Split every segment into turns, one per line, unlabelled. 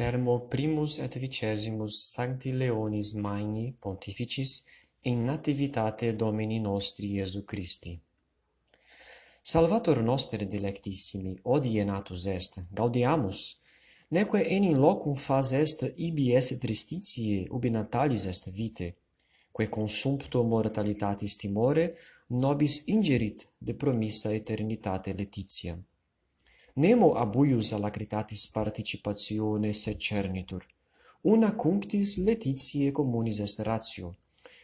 Sermo Primus et Vicesimus Sancti Leonis Magni Pontificis in nativitate Domini nostri Iesu Christi. Salvator noster delectissimi, odie natus est, gaudiamus, neque enim locum fas est ibi est tristitiae ubi natalis est vitae, quae consumpto mortalitatis timore nobis ingerit de promissa eternitate letitiam. Nemo abuius alacritatis participatione se secernitur. Una cunctis letitiae communis est ratio,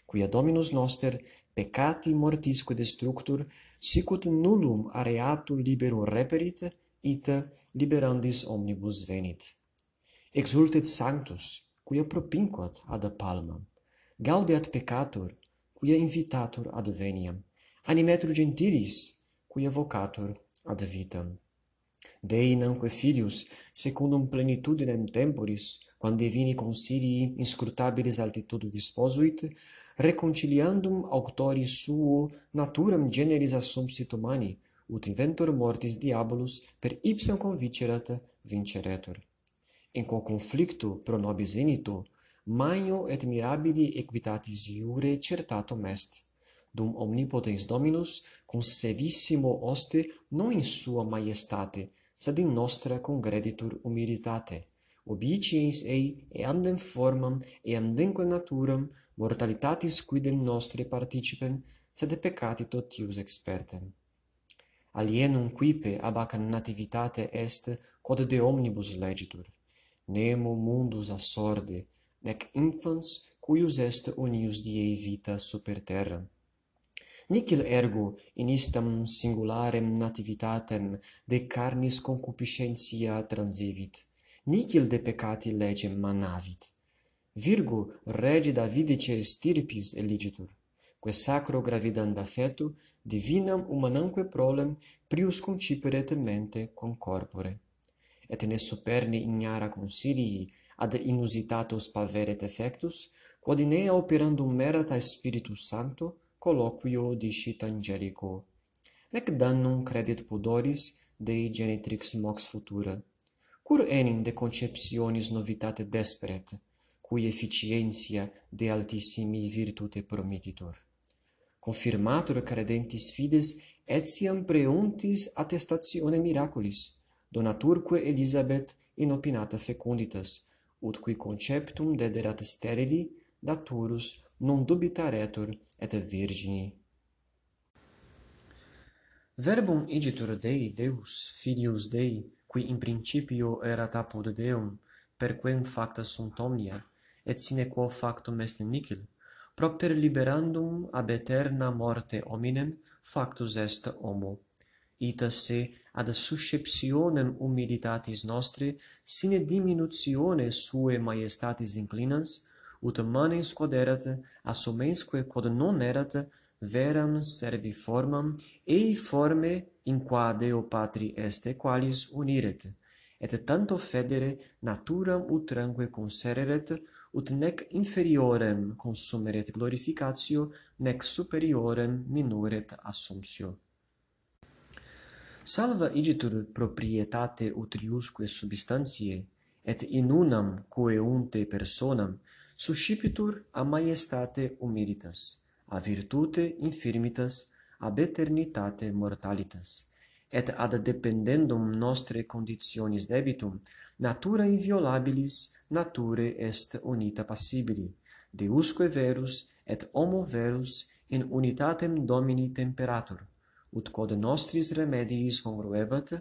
quia Dominus noster peccati mortisque destructur, sicut nullum areatu liberum reperit, ita liberandis omnibus venit. Exultet sanctus, quia propinquat ad palmam, gaudeat peccator, quia invitatur ad veniam, animetur gentilis, quia vocator ad vitam. Dei namque filius, secundum plenitudinem temporis, quam divini consilii inscrutabilis altitudo disposuit, reconciliandum auctori suo naturam generis assumpsit humani, ut inventor mortis diabolus per ipsam convicerat vinceretur. In quo conflictu pro nobis inito, magno et mirabili equitatis iure certatum est, dum omnipotens Dominus, con sevissimo oste, non in sua maiestate, sed in nostra congreditur humilitate, obiciens ei eandem formam, eandemque naturam, mortalitatis quidem nostre participem, sed peccati totius expertem. Alienum quipe ab nativitate est, quod de omnibus legitur. Nemo mundus assorde, nec infans, cuius est unius diei vita super terram Nicil ergo in istam singularem nativitatem de carnis concupiscentia transivit. Nicil de peccati legem manavit. Virgo regi Davidice stirpis eligitur, quae sacro gravidanda fetu divinam humanamque prolem prius concipere temente concorpore. Et ne superni ignara consilii ad inusitatos paveret effectus, quod in ea operandum merata Spiritus Sancto, colloquio dicit angelico nec damnum credit pudoris Dei genitrix mox futura cur enim de conceptionis novitate desperet cui efficientia de altissimi virtute promititur. confirmatur credentis fides etiam preuntis attestatione miraculis donaturque Elisabeth inopinata fecunditas ut qui conceptum dederat sterili daturus non dubitaretur et virgini. Verbum igitur Dei Deus Filius Dei, qui in principio erat apud Deum, per quem facta sunt omnia, et sine quo factum est nihil, propter liberandum ab aeterna morte hominem factus est homo. Ita se ad susceptionem humilitatis nostri sine diminutione suae maiestatis inclinans, ut manes quod erat assumensque quod non erat veram servi formam ei forme in qua Deo Patri est qualis uniret. Et tanto federe naturam utranque consereret ut nec inferiorem consumeret glorificatio nec superiorem minuret assumptio. Salva igitur proprietate utriusque substantiae et in unam quoe unte personam suscipitur a maiestate humilitas, a virtute infirmitas, ab eternitate mortalitas, et ad dependendum nostre conditionis debitum, natura inviolabilis nature est unita passibili, deusque verus et homo verus in unitatem Domini temperatur, ut quod nostris remediis congruebat,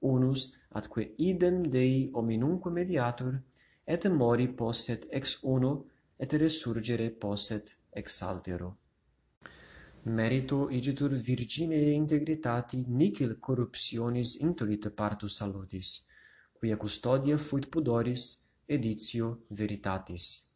unus atque idem Dei hominumque mediatur, et mori posset ex uno, et resurgere posset ex altero. Merito igitur virgine integritati nicil corruptionis intulit partus salutis, quia custodia fuit pudoris, editio veritatis.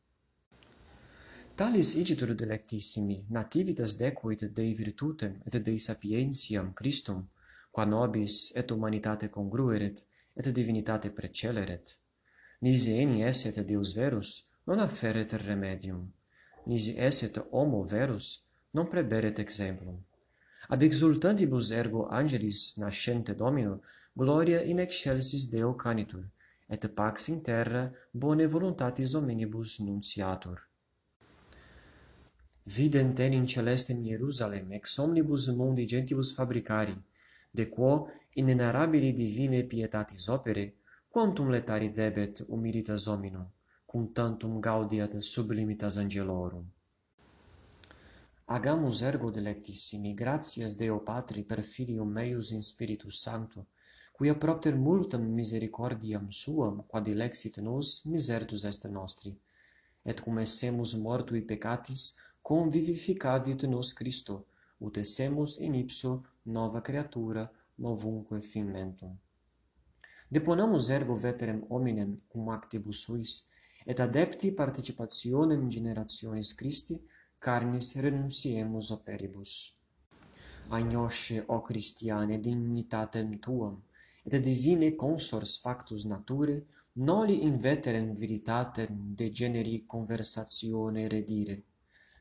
Talis igitur delectissimi, nativitas decuit Dei virtutem et Dei sapientiam Christum, qua nobis et humanitate congrueret, et divinitate preceleret nisi eni esset Deus verus, non afferet remedium. Nisi esset homo verus, non preberet exemplum. Ad exultantibus ergo angelis nascente Domino, gloria in excelsis Deo canitur, et pax in terra bone voluntatis hominibus nunciatur. Videnten in celestem Hierusalem ex omnibus mundi gentibus fabricari, de quo in inenarabili divine pietatis opere quantum letari debet humilitas hominum, cum tantum gaudiat sublimitas angelorum. Agamus ergo delectissimi, gratias Deo Patri per Filium meius in Spiritus Sancto, quia propter multam misericordiam suam, quad dilexit nos, misertus est nostri. Et cum essemus mortui peccatis, convivificavit nos Christo, ut essemus in ipso nova creatura novunque finmentum deponamus ergo veterem hominem cum actibus suis, et adepti participationem generationis Christi, carnis renunciemus operibus. Agnosce, o Christiane, dignitatem tuam, et divine consors factus nature, noli in veterem veritatem de generi conversatione redire.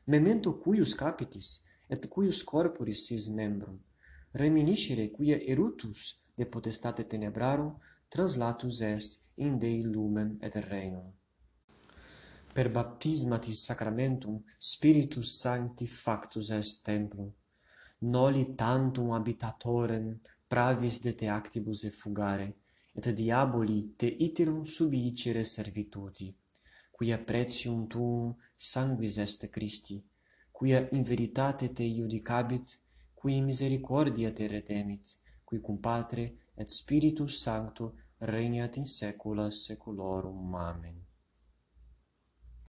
Memento cuius capitis, et cuius corporis sis membrum, reminiscere quia erutus de potestate tenebrarum translatus es in Dei lumen et regnum. Per baptismatis sacramentum Spiritus Sancti factus est templum, noli tantum habitatorem pravis de te actibus effugare, et diaboli te iterum subicere servituti, quia pretium tuum sanguis est Christi, quia in veritate te iudicabit, qui misericordia te redemit, qui cum Patre et Spiritus Sancto regnat in saecula saeculorum. Amen.